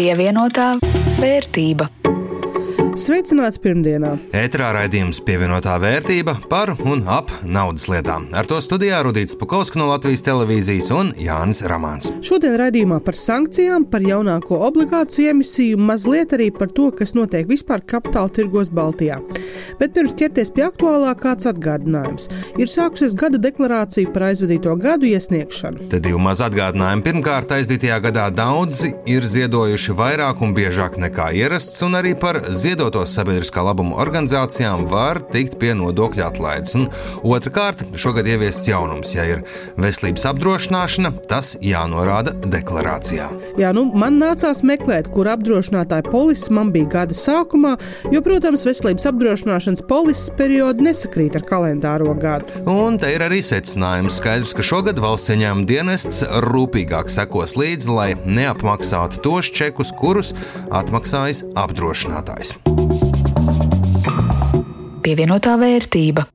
Pievienotā vērtība. Sveicināti pirmdienā! Ētrā raidījums pievienotā vērtība par un ap naudas lietām. Ar to studijā Rudīts Pukovskis no Latvijas televīzijas un Jānis Ramāns. Šodien raidījumā par sankcijām, par jaunāko obligāciju emisiju, mazliet arī par to, kas notiek vispār kapitāla tirgos Baltijā. Bet pirms ķerties pie aktuālā kāds atgādinājums. Ir sākusies gada deklarācija par aizvadīto gadu iesniegšanu. Te divi maz atgādinājumi. Pirmkārt, aizdītajā gadā daudzi ir ziedojuši vairāk un biežāk nekā ierasts, un arī par lietotos sabiedriskā labuma organizācijām var tikt pie nodokļa atlaides. Un otrkārt, šogad ieviests jaunums, ja ir veselības apdrošināšana, tas jānorāda deklarācijā. Jā, nu, man nācās meklēt, kur apdrošinātāja polises man bija gada sākumā, jo, protams, veselības apdrošināšanas polises periodi nesakrīt ar kalendāro gadu. Un te ir arī secinājums. Skaidrs, ka šogad valsts ieņēmuma dienests rūpīgāk sekos līdzi, lai neapmaksātu tos čekus, kurus atmaksājis apdrošinātājs pievienotā vērtība.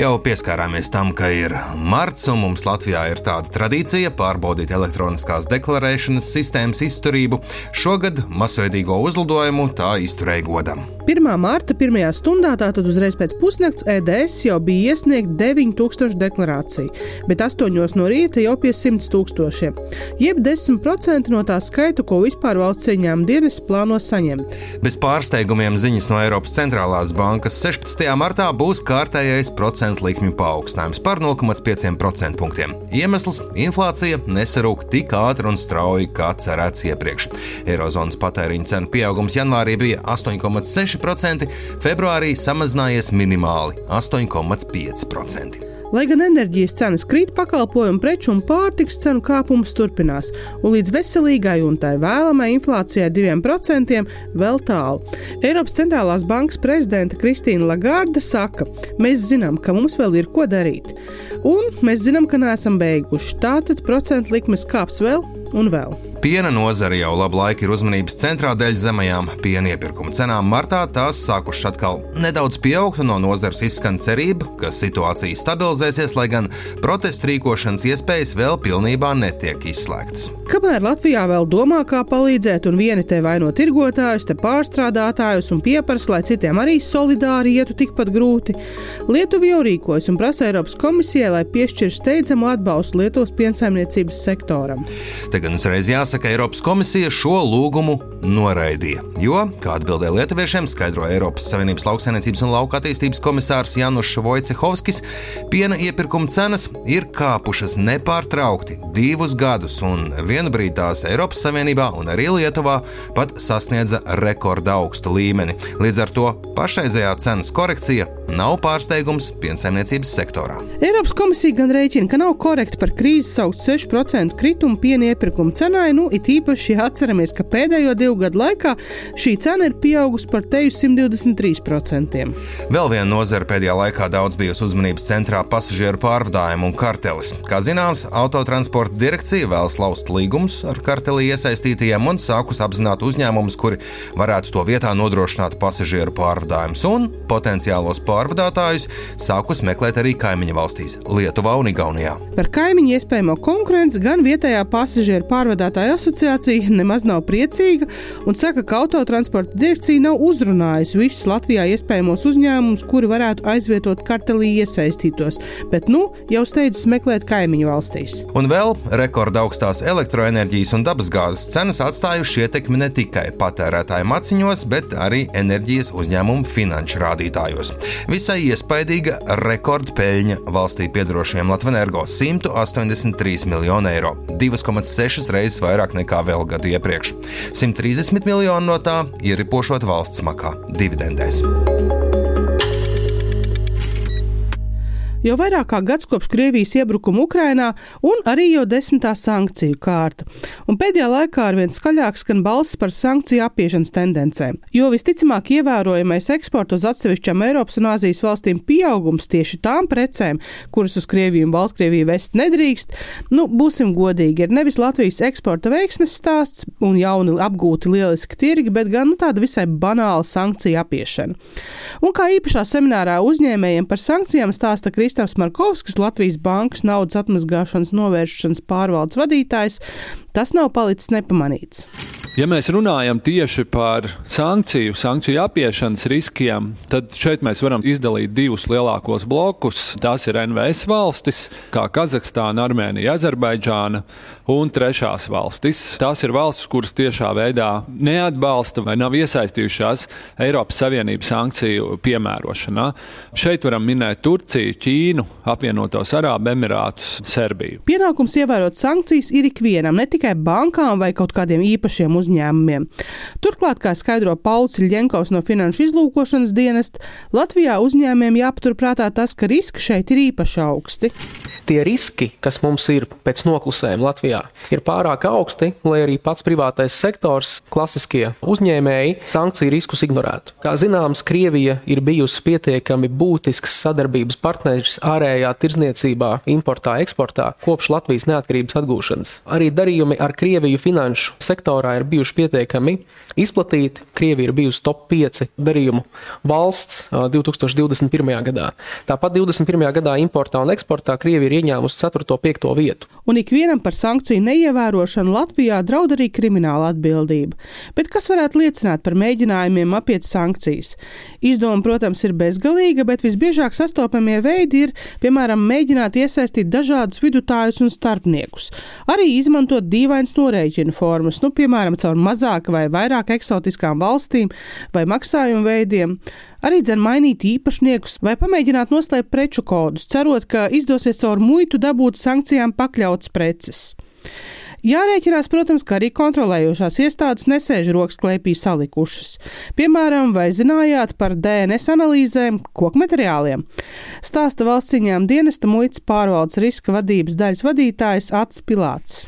Jau pieskārāmies tam, ka ir marts, un mums Latvijā ir tāda tradīcija pārbaudīt elektroniskās deklarēšanas sistēmas izturību. Šogad masveidīgo uzlidojumu tā izturēja godam. 1. mārta pirmajā stundā, tātad uzreiz pēc pusnakts, EDS jau bija iesniegt 9000 deklarāciju, bet 8 no rīta jau pie 100 tūkstošiem. Jeb 10% no tā skaita, ko vispār valsts ieņēmuma dienas plāno saņemt. Bez pārsteigumiem ziņas no Eiropas centrālās bankas 16. martā būs kārtējais procents procentu likmju paaugstinājums par 0,5% punktiem. Iemesls - inflācija nesarūk tik ātri un strauji, kā cerēts iepriekš. Eirozonas patēriņa cenu pieaugums janvārī bija 8,6%, februārī samazinājies minimāli - 8,5%. Lai gan enerģijas cenas krīt, pakalpojumu preču un pārtiks cenu kāpums turpinās, un līdz veselīgai un tai vēlamai inflācijai 2% vēl tālu. Eiropas centrālās bankas prezidenta Kristīna Lagarda saka, mēs zinām, ka mums vēl ir ko darīt, un mēs zinām, ka neesam beiguši. Tātad procentu likmes kāps vēl un vēl. Piena nozare jau labu laiku ir uzmanības centrā dēļ zemajām piena iepirkuma cenām. Martā tās sākušas atkal nedaudz pieaugt, un no nozares izskan cerība, ka situācija stabilizēsies, lai gan protestu rīkošanas iespējas vēl pilnībā netiek izslēgtas. Kamēr Latvijā vēl domā, kā palīdzēt, un vieni te vaino tirgotājus, te pārstrādātājus un pieprasa, lai citiem arī solidāri ietu tikpat grūti, Lietuva jau rīkojas un prasa Eiropas komisijai, lai piešķir steidzamu atbalstu Lietuvas piensaimniecības sektoram. Te gan uzreiz jāsaka, Eiropas komisija šo lūgumu noraidīja, jo, kā atbildēja lietuviešiem, skaidroja Eiropas Savienības lauksainiecības un lauka attīstības komisārs Janušs Vojcehovskis, piena iepirkuma cenas ir kāpušas nepārtraukti divus gadus, un vienu brīdi tās Eiropas Savienībā un arī Lietuvā pat sasniedza rekorda augstu līmeni. Līdz ar to pašreizējā cenas korekcija nav pārsteigums piensaimniecības sektorā. Eiropas komisija gan rēķina, ka nav korekti par krīzi saukt 6% kritumu piena iepirkuma cenai, nu it īpaši atceramies, ka pēdējo divu gadu laikā šī cena ir pieaugusi par teju 123%. Vēl viena nozara pēdējā laikā daudz bijusi uzmanības centrā - pasažieru pārvadājumu un kartelis. Kā zināms, autotransporta direkcija vēlas laust līgumus ar kartelī iesaistītajiem un sākus apzināt uzņēmumus, kuri varētu to vietā nodrošināt pasažieru pārvadājumus un potenciālos pārvadātājus sākus meklēt arī kaimiņu valstīs - Lietuvā un Igaunijā. Par kaimiņu iespējamo konkurenci gan vietējā pasažieru pārvadātāja asociācija nemaz nav priecīga un saka, ka autotransporta direkcija nav uzrunājusi visus Latvijā iespējamos uzņēmumus, kuri varētu aizvietot kartelī iesaistītos, bet nu jau steidzas meklēt kaimiņu valstīs. Un vēl rekorda augstās elektroenerģijas un dabasgāzes cenas atstājuši ietekmi ne tikai patērētāju maciņos, bet arī enerģijas uzņēmumu finanšu rādītājos. Visai iespaidīga rekordpeļņa valstī piedarošiem Latvenergo - 183 miljonu eiro, 2,6 reizes vairāk nekā vēl gadu iepriekš. 130 miljoni no tā ieripošot valsts makā dividendēs. Jau vairāk kā gads kopš Krievijas iebrukuma Ukrainā un arī jau desmitā sankciju kārta. Un pēdējā laikā arvien skaļāk skan balss par sankciju apiešanas tendencēm, jo visticamāk ievērojamais eksporta uz atsevišķām Eiropas un Āzijas valstīm pieaugums tieši tām precēm, kuras uz Krieviju un Baltkrieviju vest nedrīkst, nu, būsim godīgi, ir nevis Latvijas eksporta veiksmes stāsts un jauni apgūti lieliski tirgi, bet gan nu, tāda visai banāla sankciju apiešana. Un kā īpašā seminārā uzņēmējiem par sankcijām stāsta Kristīna. Kristaps Markovskis, Latvijas Bankas naudas atmazgāšanas novēršanas pārvaldes vadītājs, tas nav palicis nepamanīts. Ja mēs runājam tieši par sankciju, sankciju apiešanas riskiem, tad šeit mēs varam izdalīt divus lielākos blokus. Tās ir NVS valstis, kā Kazahstāna, Armēnija, Azerbaidžāna un trešās valstis. Tās ir valstis, kuras tiešā veidā neatbalsta vai nav iesaistījušās Eiropas Savienības sankciju piemērošanā. Šeit varam minēt Turciju, Ķīnu, apvienotos Arābu Emirātus, Serbiju. Pienākums ievērot sankcijas ir ikvienam, ne tikai bankām vai kaut kādiem īpašiem uzņēmumiem. Turklāt, kā skaidro Pauls Ļenkovs no Finanšu izlūkošanas dienesta, Latvijā uzņēmējiem jāpaturprātā tas, ka riski šeit ir īpaši augsti tie riski, kas mums ir pēc noklusējuma Latvijā, ir pārāk augsti, lai arī pats privātais sektors, klasiskie uzņēmēji, sankciju riskus ignorētu. Kā zināms, Krievija ir bijusi pietiekami būtisks sadarbības partneris ārējā tirzniecībā, importā, eksportā kopš Latvijas neatkarības atgūšanas. Arī darījumi ar Krieviju finanšu sektorā ir bijuši pietiekami izplatīti. Krievija ir bijusi top 5 darījumu valsts 2021. gadā. Tāpat 2021. gadā importā un eksportā Krievija ir ieņēmusi 4. un 5. vietu. Un ikvienam par sankciju neievērošanu Latvijā draud arī krimināla atbildība. Bet kas varētu liecināt par mēģinājumiem apiet sankcijas? Izdoma, protams, ir bezgalīga, bet visbiežāk sastopamie veidi ir, piemēram, mēģināt iesaistīt dažādus vidutājus un starpniekus, arī izmantot dīvainas norēķinu formas, nu, piemēram, caur mazāk vai vairāk eksotiskām valstīm vai maksājumu veidiem arī dzen mainīt īpašniekus vai pamēģināt noslēpt preču kodus, cerot, ka izdosies caur muitu dabūt sankcijām pakļauts preces. Jārēķinās, protams, ka arī kontrolējošās iestādes nesēž rokas klēpī salikušas. Piemēram, vai zinājāt par DNS analīzēm koku materiāliem? Stāsta valsts ciņām dienesta muitas pārvaldes riska vadības daļas vadītājs Ats Pilāts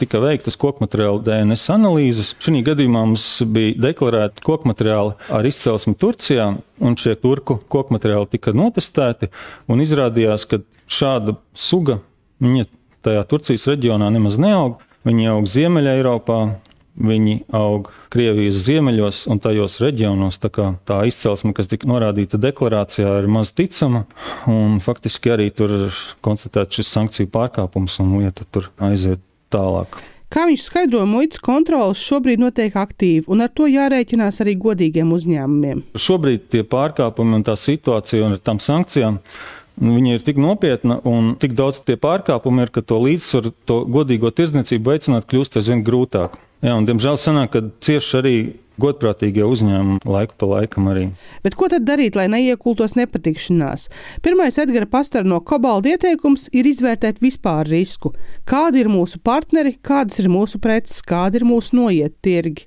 tika veiktas kokmateriāla DNS analīzes. Šī gadījumā mums bija deklarēti kokmateriāli ar izcelsmi Turcijā, un šie turku kokmateriāli tika notestēti. Izrādījās, ka šāda suga tajā Turcijas reģionā nemaz neaug. Viņi aug Ziemeļā Eiropā, Viņi aug Krievijas ziemeļos un tajos reģionos. Tā, tā izcelsme, kas tika norādīta deklarācijā, ir maz ticama. Faktiski arī tur ir konstatēts šis sankciju pārkāpums, un lieta tur aiziet tālāk. Kā viņš skaidro, muitas kontrolas šobrīd notiek aktīvi, un ar to jārēķinās arī godīgiem uzņēmumiem. Šobrīd tie pārkāpumi un tā situācija un ar tām sankcijām. Viņa ir tik nopietna un tik daudz tie pārkāpumi ir, ka to līdzsvaru, to godīgo tirdzniecību veicināt kļūst aizvien grūtāk. Jā, un, diemžēl sanāk, ka cieši arī godprātīgie uzņēmumi laiku pa laikam arī. Bet ko tad darīt, lai neiekultos nepatikšanās? Pirmais Edgara Pastara no Kobalda ieteikums ir izvērtēt vispār risku. Kādi ir mūsu partneri, kādas ir mūsu preces, kādi ir mūsu noiet tirgi.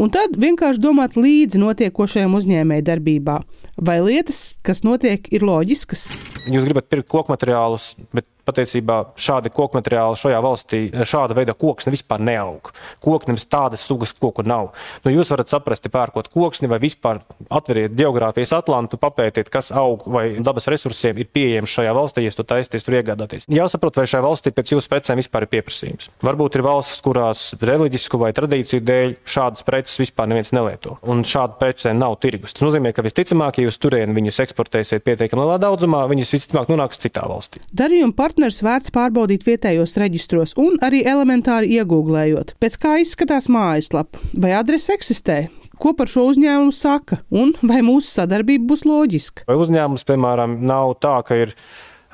Un tad vienkārši domāt līdzi notiekošajam uzņēmēju darbībā. Vai lietas, kas notiek, ir loģiskas? Jūs gribat pirkt koku materiālus, bet patiesībā šādi koku materiāli šajā valstī, šāda veida koksne vispār neaug. Koknems tādas sugas koku nav. Nu, jūs varat saprast, pērkot koksni vai vispār atveriet geogrāfijas atlantu, papētiet, kas aug vai dabas resursiem ir pieejams šajā valstī, ja to taisties tur iegādāties. Jāsaprot, vai šajā valstī pēc jūsu precēm vispār ir pieprasījums. Varbūt ir valstis, kurās reliģisku vai tradīciju dēļ šādas preces vispār neviens nelieto. Un šāda prece nav tirgus. Tas nozīmē, ka visticamāk, ja jūs turieni viņus eksportēsiet pietiekami lielā daudzumā, viņas visticamāk nonāks citā valstī. Darījuma partners vērts pārbaudīt vietējos reģistros un arī elementāri iegūglējot, pēc kā izskatās mājaslapa vai adrese eksistē. Ko par šo uzņēmumu saka un vai mūsu sadarbība būs loģiska? Vai uzņēmums, piemēram, nav tā, ka ir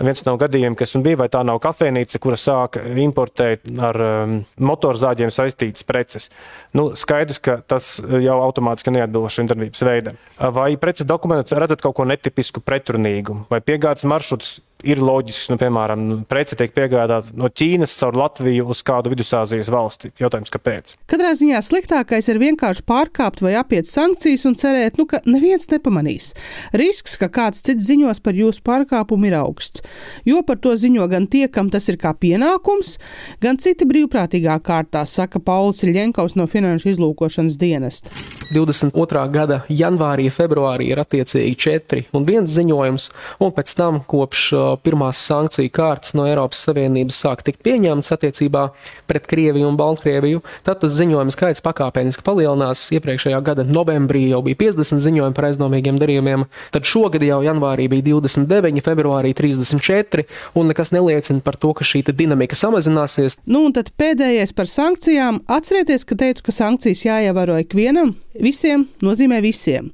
viens no gadījumiem, kas man bija, vai tā nav kafejnīca, kura sāka importēt ar um, motorzāģiem saistītas preces. Nu, skaidrs, ka tas jau automātiski neatbilst šim darbības veidam. Vai preces dokumentu redzat kaut ko netipisku, pretrunīgu, vai piegādes maršruts ir loģisks. Nu, piemēram, prece tiek piegādāta no Ķīnas caur Latviju uz kādu Vidusāzijas valsti. Jautājums, kāpēc? Katrā ziņā sliktākais ir vienkārši pārkāpt vai apiet sankcijas un cerēt, nu, ka neviens nepamanīs. Risks, ka kāds cits ziņos par jūsu pārkāpumu, ir augsts. Jo par to ziņo gan tie, kam tas ir kā pienākums, gan citi brīvprātīgā kārtā, saka Pauls Ļenkovs no Finanšu izlūkošanas dienesta. 22. gada janvārī, februārī ir attiecīgi četri un viens ziņojums, un pēc tam kopš jau pirmās sankciju kārtas no Eiropas Savienības sāk tikt pieņemtas attiecībā pret Krieviju un Baltkrieviju, tad tas ziņojums skaits pakāpeniski palielinās. Iepriekšējā gada novembrī jau bija 50 ziņojumi par aizdomīgiem darījumiem, tad šogad jau janvārī bija 29, februārī 34, un nekas neliecina par to, ka šī dinamika samazināsies. Nu, un tad pēdējais par sankcijām. Atcerieties, ka teicu, ka sankcijas jāievēro ikvienam, visiem nozīmē visiem.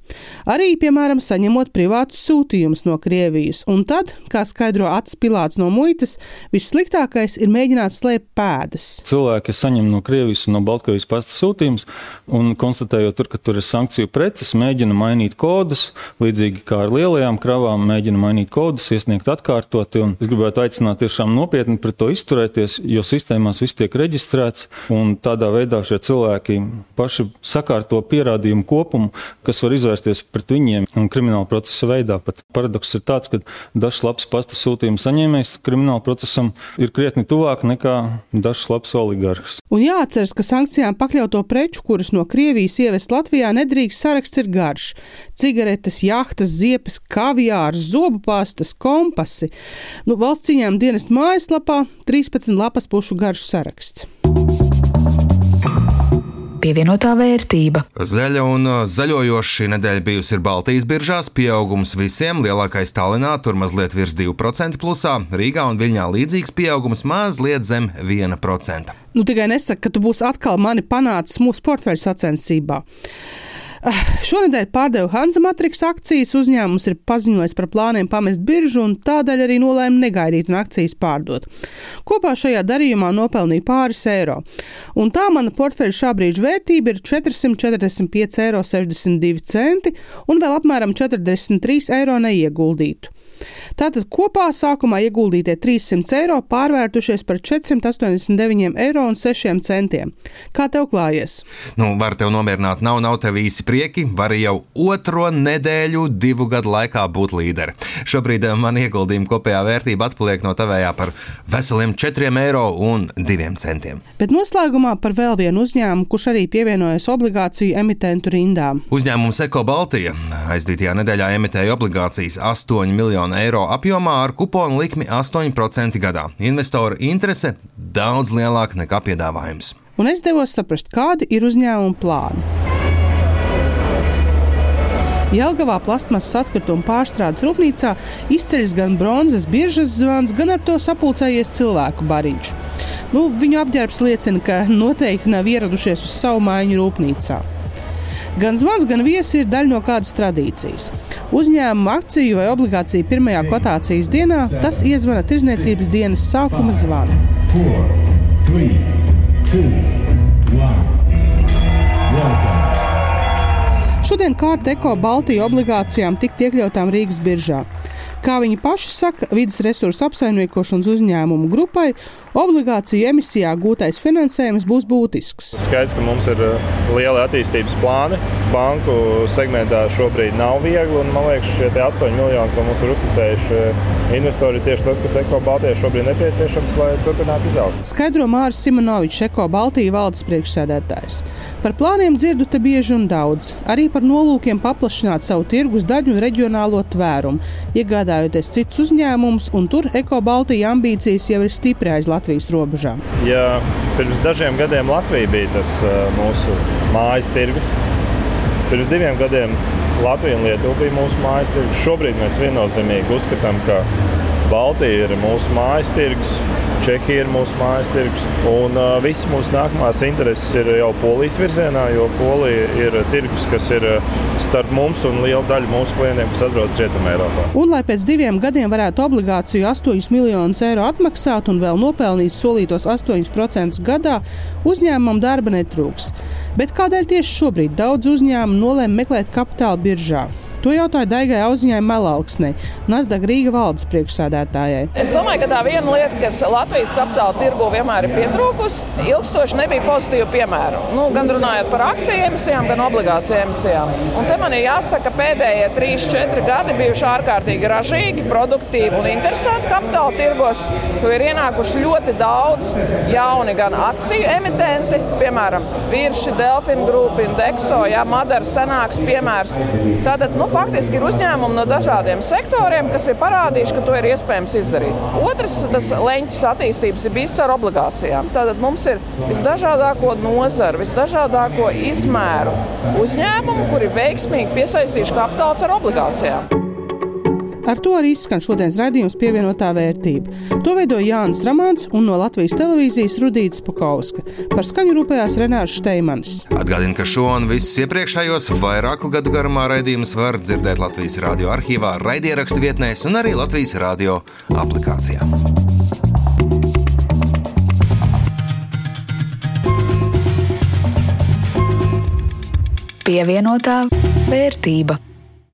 Arī, piemēram, saņemot privātus sūtījumus no Krievijas. Un tad, kā skaidro acis pilāts no muitas, vissliktākais ir mēģināt slēpt pēdas. Cilvēki saņem no Krievijas un no Baltkrievijas pasta sūtījumus, un konstatējot, tur, ka tur ir sankciju preces, mēģina mainīt kodus, līdzīgi kā ar lielajām kravām, mēģina mainīt kodus, iesniegt atkārtoti. Es gribētu aicināt tiešām nopietni pret to izturēties, jo sistēmās viss tiek reģistrēts, un tādā veidā šie cilvēki paši sakārto pierādījumu kopumu, kas var izvērsties pret viņiem un krimināla procesa veidā. Pat paradoks ir tāds, ka dažs labs pasta sūtījuma saņēmējs krimināla procesam ir krietni tuvāk nekā dažs labs oligarhs. Un jāatceras, ka sankcijām pakļauto preču, kuras no Krievijas ievest Latvijā, nedrīkst saraksts ir garš. Cigaretes, jahtas, ziepes, kaviārs, zobu pastas, kompasi. Nu, valsts cīņām dienestu mājaslapā 13 lapas pušu garš saraksts pievienotā vērtība. Zaļa un uh, zaļojoša šī nedēļa bijusi Baltijas biržās. Pieaugums visiem lielākais Tallinā, tur mazliet virs 2% plusā, Rīgā un Viļņā līdzīgs pieaugums mazliet zem 1%. Nu, tikai nesaka, ka tu būsi atkal mani panācis mūsu portfeļu sacensībā. Ah, šonadēļ pārdevu Hanza Matrix akcijas. Uzņēmums ir paziņojis par plāniem pamest biržu un tādēļ arī nolēma negaidīt un akcijas pārdot. Kopā šajā darījumā nopelnīja pāris eiro. Un tā mana portfeļa šā brīža vērtība ir 445,62 eiro un vēl apmēram 43 eiro neieguldītu. Tātad kopā sākumā ieguldītie 300 eiro pārvērtušies par 489,06 eiro. Kā tev klājies? Nu, var tev nomierināt, nav, nav tev īsi prieki, var jau otro nedēļu, divu gadu laikā būt līderi. Šobrīd eh, man ieguldījuma kopējā vērtība atpaliek no tavējā par veseliem 4 eiro un 2 centiem. Bet noslēgumā par vēl vienu uzņēmumu, kurš arī pievienojas obligāciju emitentu rindām. Uzņēmums Eko Baltija aizdītajā nedēļā emitēja obligācijas 8 miljonu eiro apjomā ar kuponu likmi 8% gadā. Investoru interese daudz lielāka nekā piedāvājums. Un es devos saprast, kādi ir uzņēmuma plāni. Jelgavā plasmasas atkrituma pārstrādes rūpnīcā izceļas gan bronzas biržas zvans, gan ar to sapulcējies cilvēku bariņš. Nu, viņu apģērbs liecina, ka noteikti nav ieradušies uz savu mājiņu rūpnīcā. Gan zvans, gan viesi ir daļa no kādas tradīcijas. Uzņēmuma akciju vai obligāciju pirmajā kotācijas dienā tas iezvana tirzniecības dienas sākuma zvanu. Four, three, two, Šodien kārta Eko Baltiju obligācijām tika iekļautām Rīgas biržā. Kā viņi paši saka, vidas resursu apsaimniekošanas uzņēmumu grupai obligāciju emisijā gūtais finansējums būs būtisks. Skaidrs, ka mums ir uh, lieli attīstības plāni. Banku segmentā šobrīd nav viegli, un man liekas, šie 8 miljoni, ko mums ir uzticējuši uh, investori, ir tieši tas, kas Eko Baltijai šobrīd nepieciešams, lai turpinātu izaugsmu. Skaidro Māris Simonovičs, Eko Baltijas valdes priekšsēdētājs. Par plāniem dzirdu te bieži un daudz, arī par nolūkiem paplašināt savu tirgus daļu un reģionālo tvērumu, iegādājoties citus uzņēmumus, un tur Eko Baltijas ambīcijas jau ir stipri aiz Latvijas. Robežām? Ja pirms dažiem gadiem Latvija bija tas mūsu mājas tirgus, pirms diviem gadiem Latvija un Lietuva bija mūsu mājas tirgus. Šobrīd mēs viennozīmīgi uzskatām, ka Baltija ir mūsu mājas tirgus. Čehija ir mūsu mājas tirgus. Un uh, visas mūsu nākamās intereses ir jau polijas virzienā, jo Polija ir tirgus, kas ir starp mums un lielu daļu mūsu klientiem, kas atrodas Rietumē Eiropā. Un, lai pēc diviem gadiem varētu obligāciju 8 miljonus eiro atmaksāt un vēl nopelnīt solītos 8% gadā, uzņēmumam darba netrūks. Bet kādēļ tieši šobrīd daudz uzņēmumu nolēma meklēt kapitāla biržā? To jautāja Daigai Auziņai Melalksnei, Nasdaq Rīga valdes priekšsādātājai. Es domāju, ka tā viena lieta, kas Latvijas kapitāla tirgu vienmēr ir pietrūkusi, ilgstoši nebija pozitīva piemēra. Nu, gan runājot par akciju emisijām, gan obligāciju emisijām. Un te man ir jāsaka, ka pēdējie 3-4 gadi bijuši ārkārtīgi ražīgi, produktīvi un interesanti kapitāla tirgos, jo ir ienākuši ļoti daudz jauni gan akciju emitenti, piemēram, Virši, Delfina grupa, Indexo, ja, Madara senāks piemērs. Tātad, nu, faktiski ir uzņēmumi no dažādiem sektoriem, kas ir parādījuši, ka to ir iespējams izdarīt. Otrs, tas leņķis attīstības ir bijis caur obligācijām. Tātad mums ir visdažādāko nozaru, visdažādāko izmēru uzņēmumu, kuri veiksmīgi piesaistījuši kapitāls ar obligācijām. Ar to arī izskan šodienas raidījums pievienotā vērtība. To veidoja Jānis Ramāns un no Latvijas televīzijas Rudīts Pakauska. Par skaņu rūpējās Renārs Šteimanis. Atgādinu, ka šo un visus iepriekšējos vairāku gadu garumā raidījumus var dzirdēt Latvijas radio arhīvā, raidierakstu vietnēs un arī Latvijas radio aplikācijā. Pievienotā vērtība.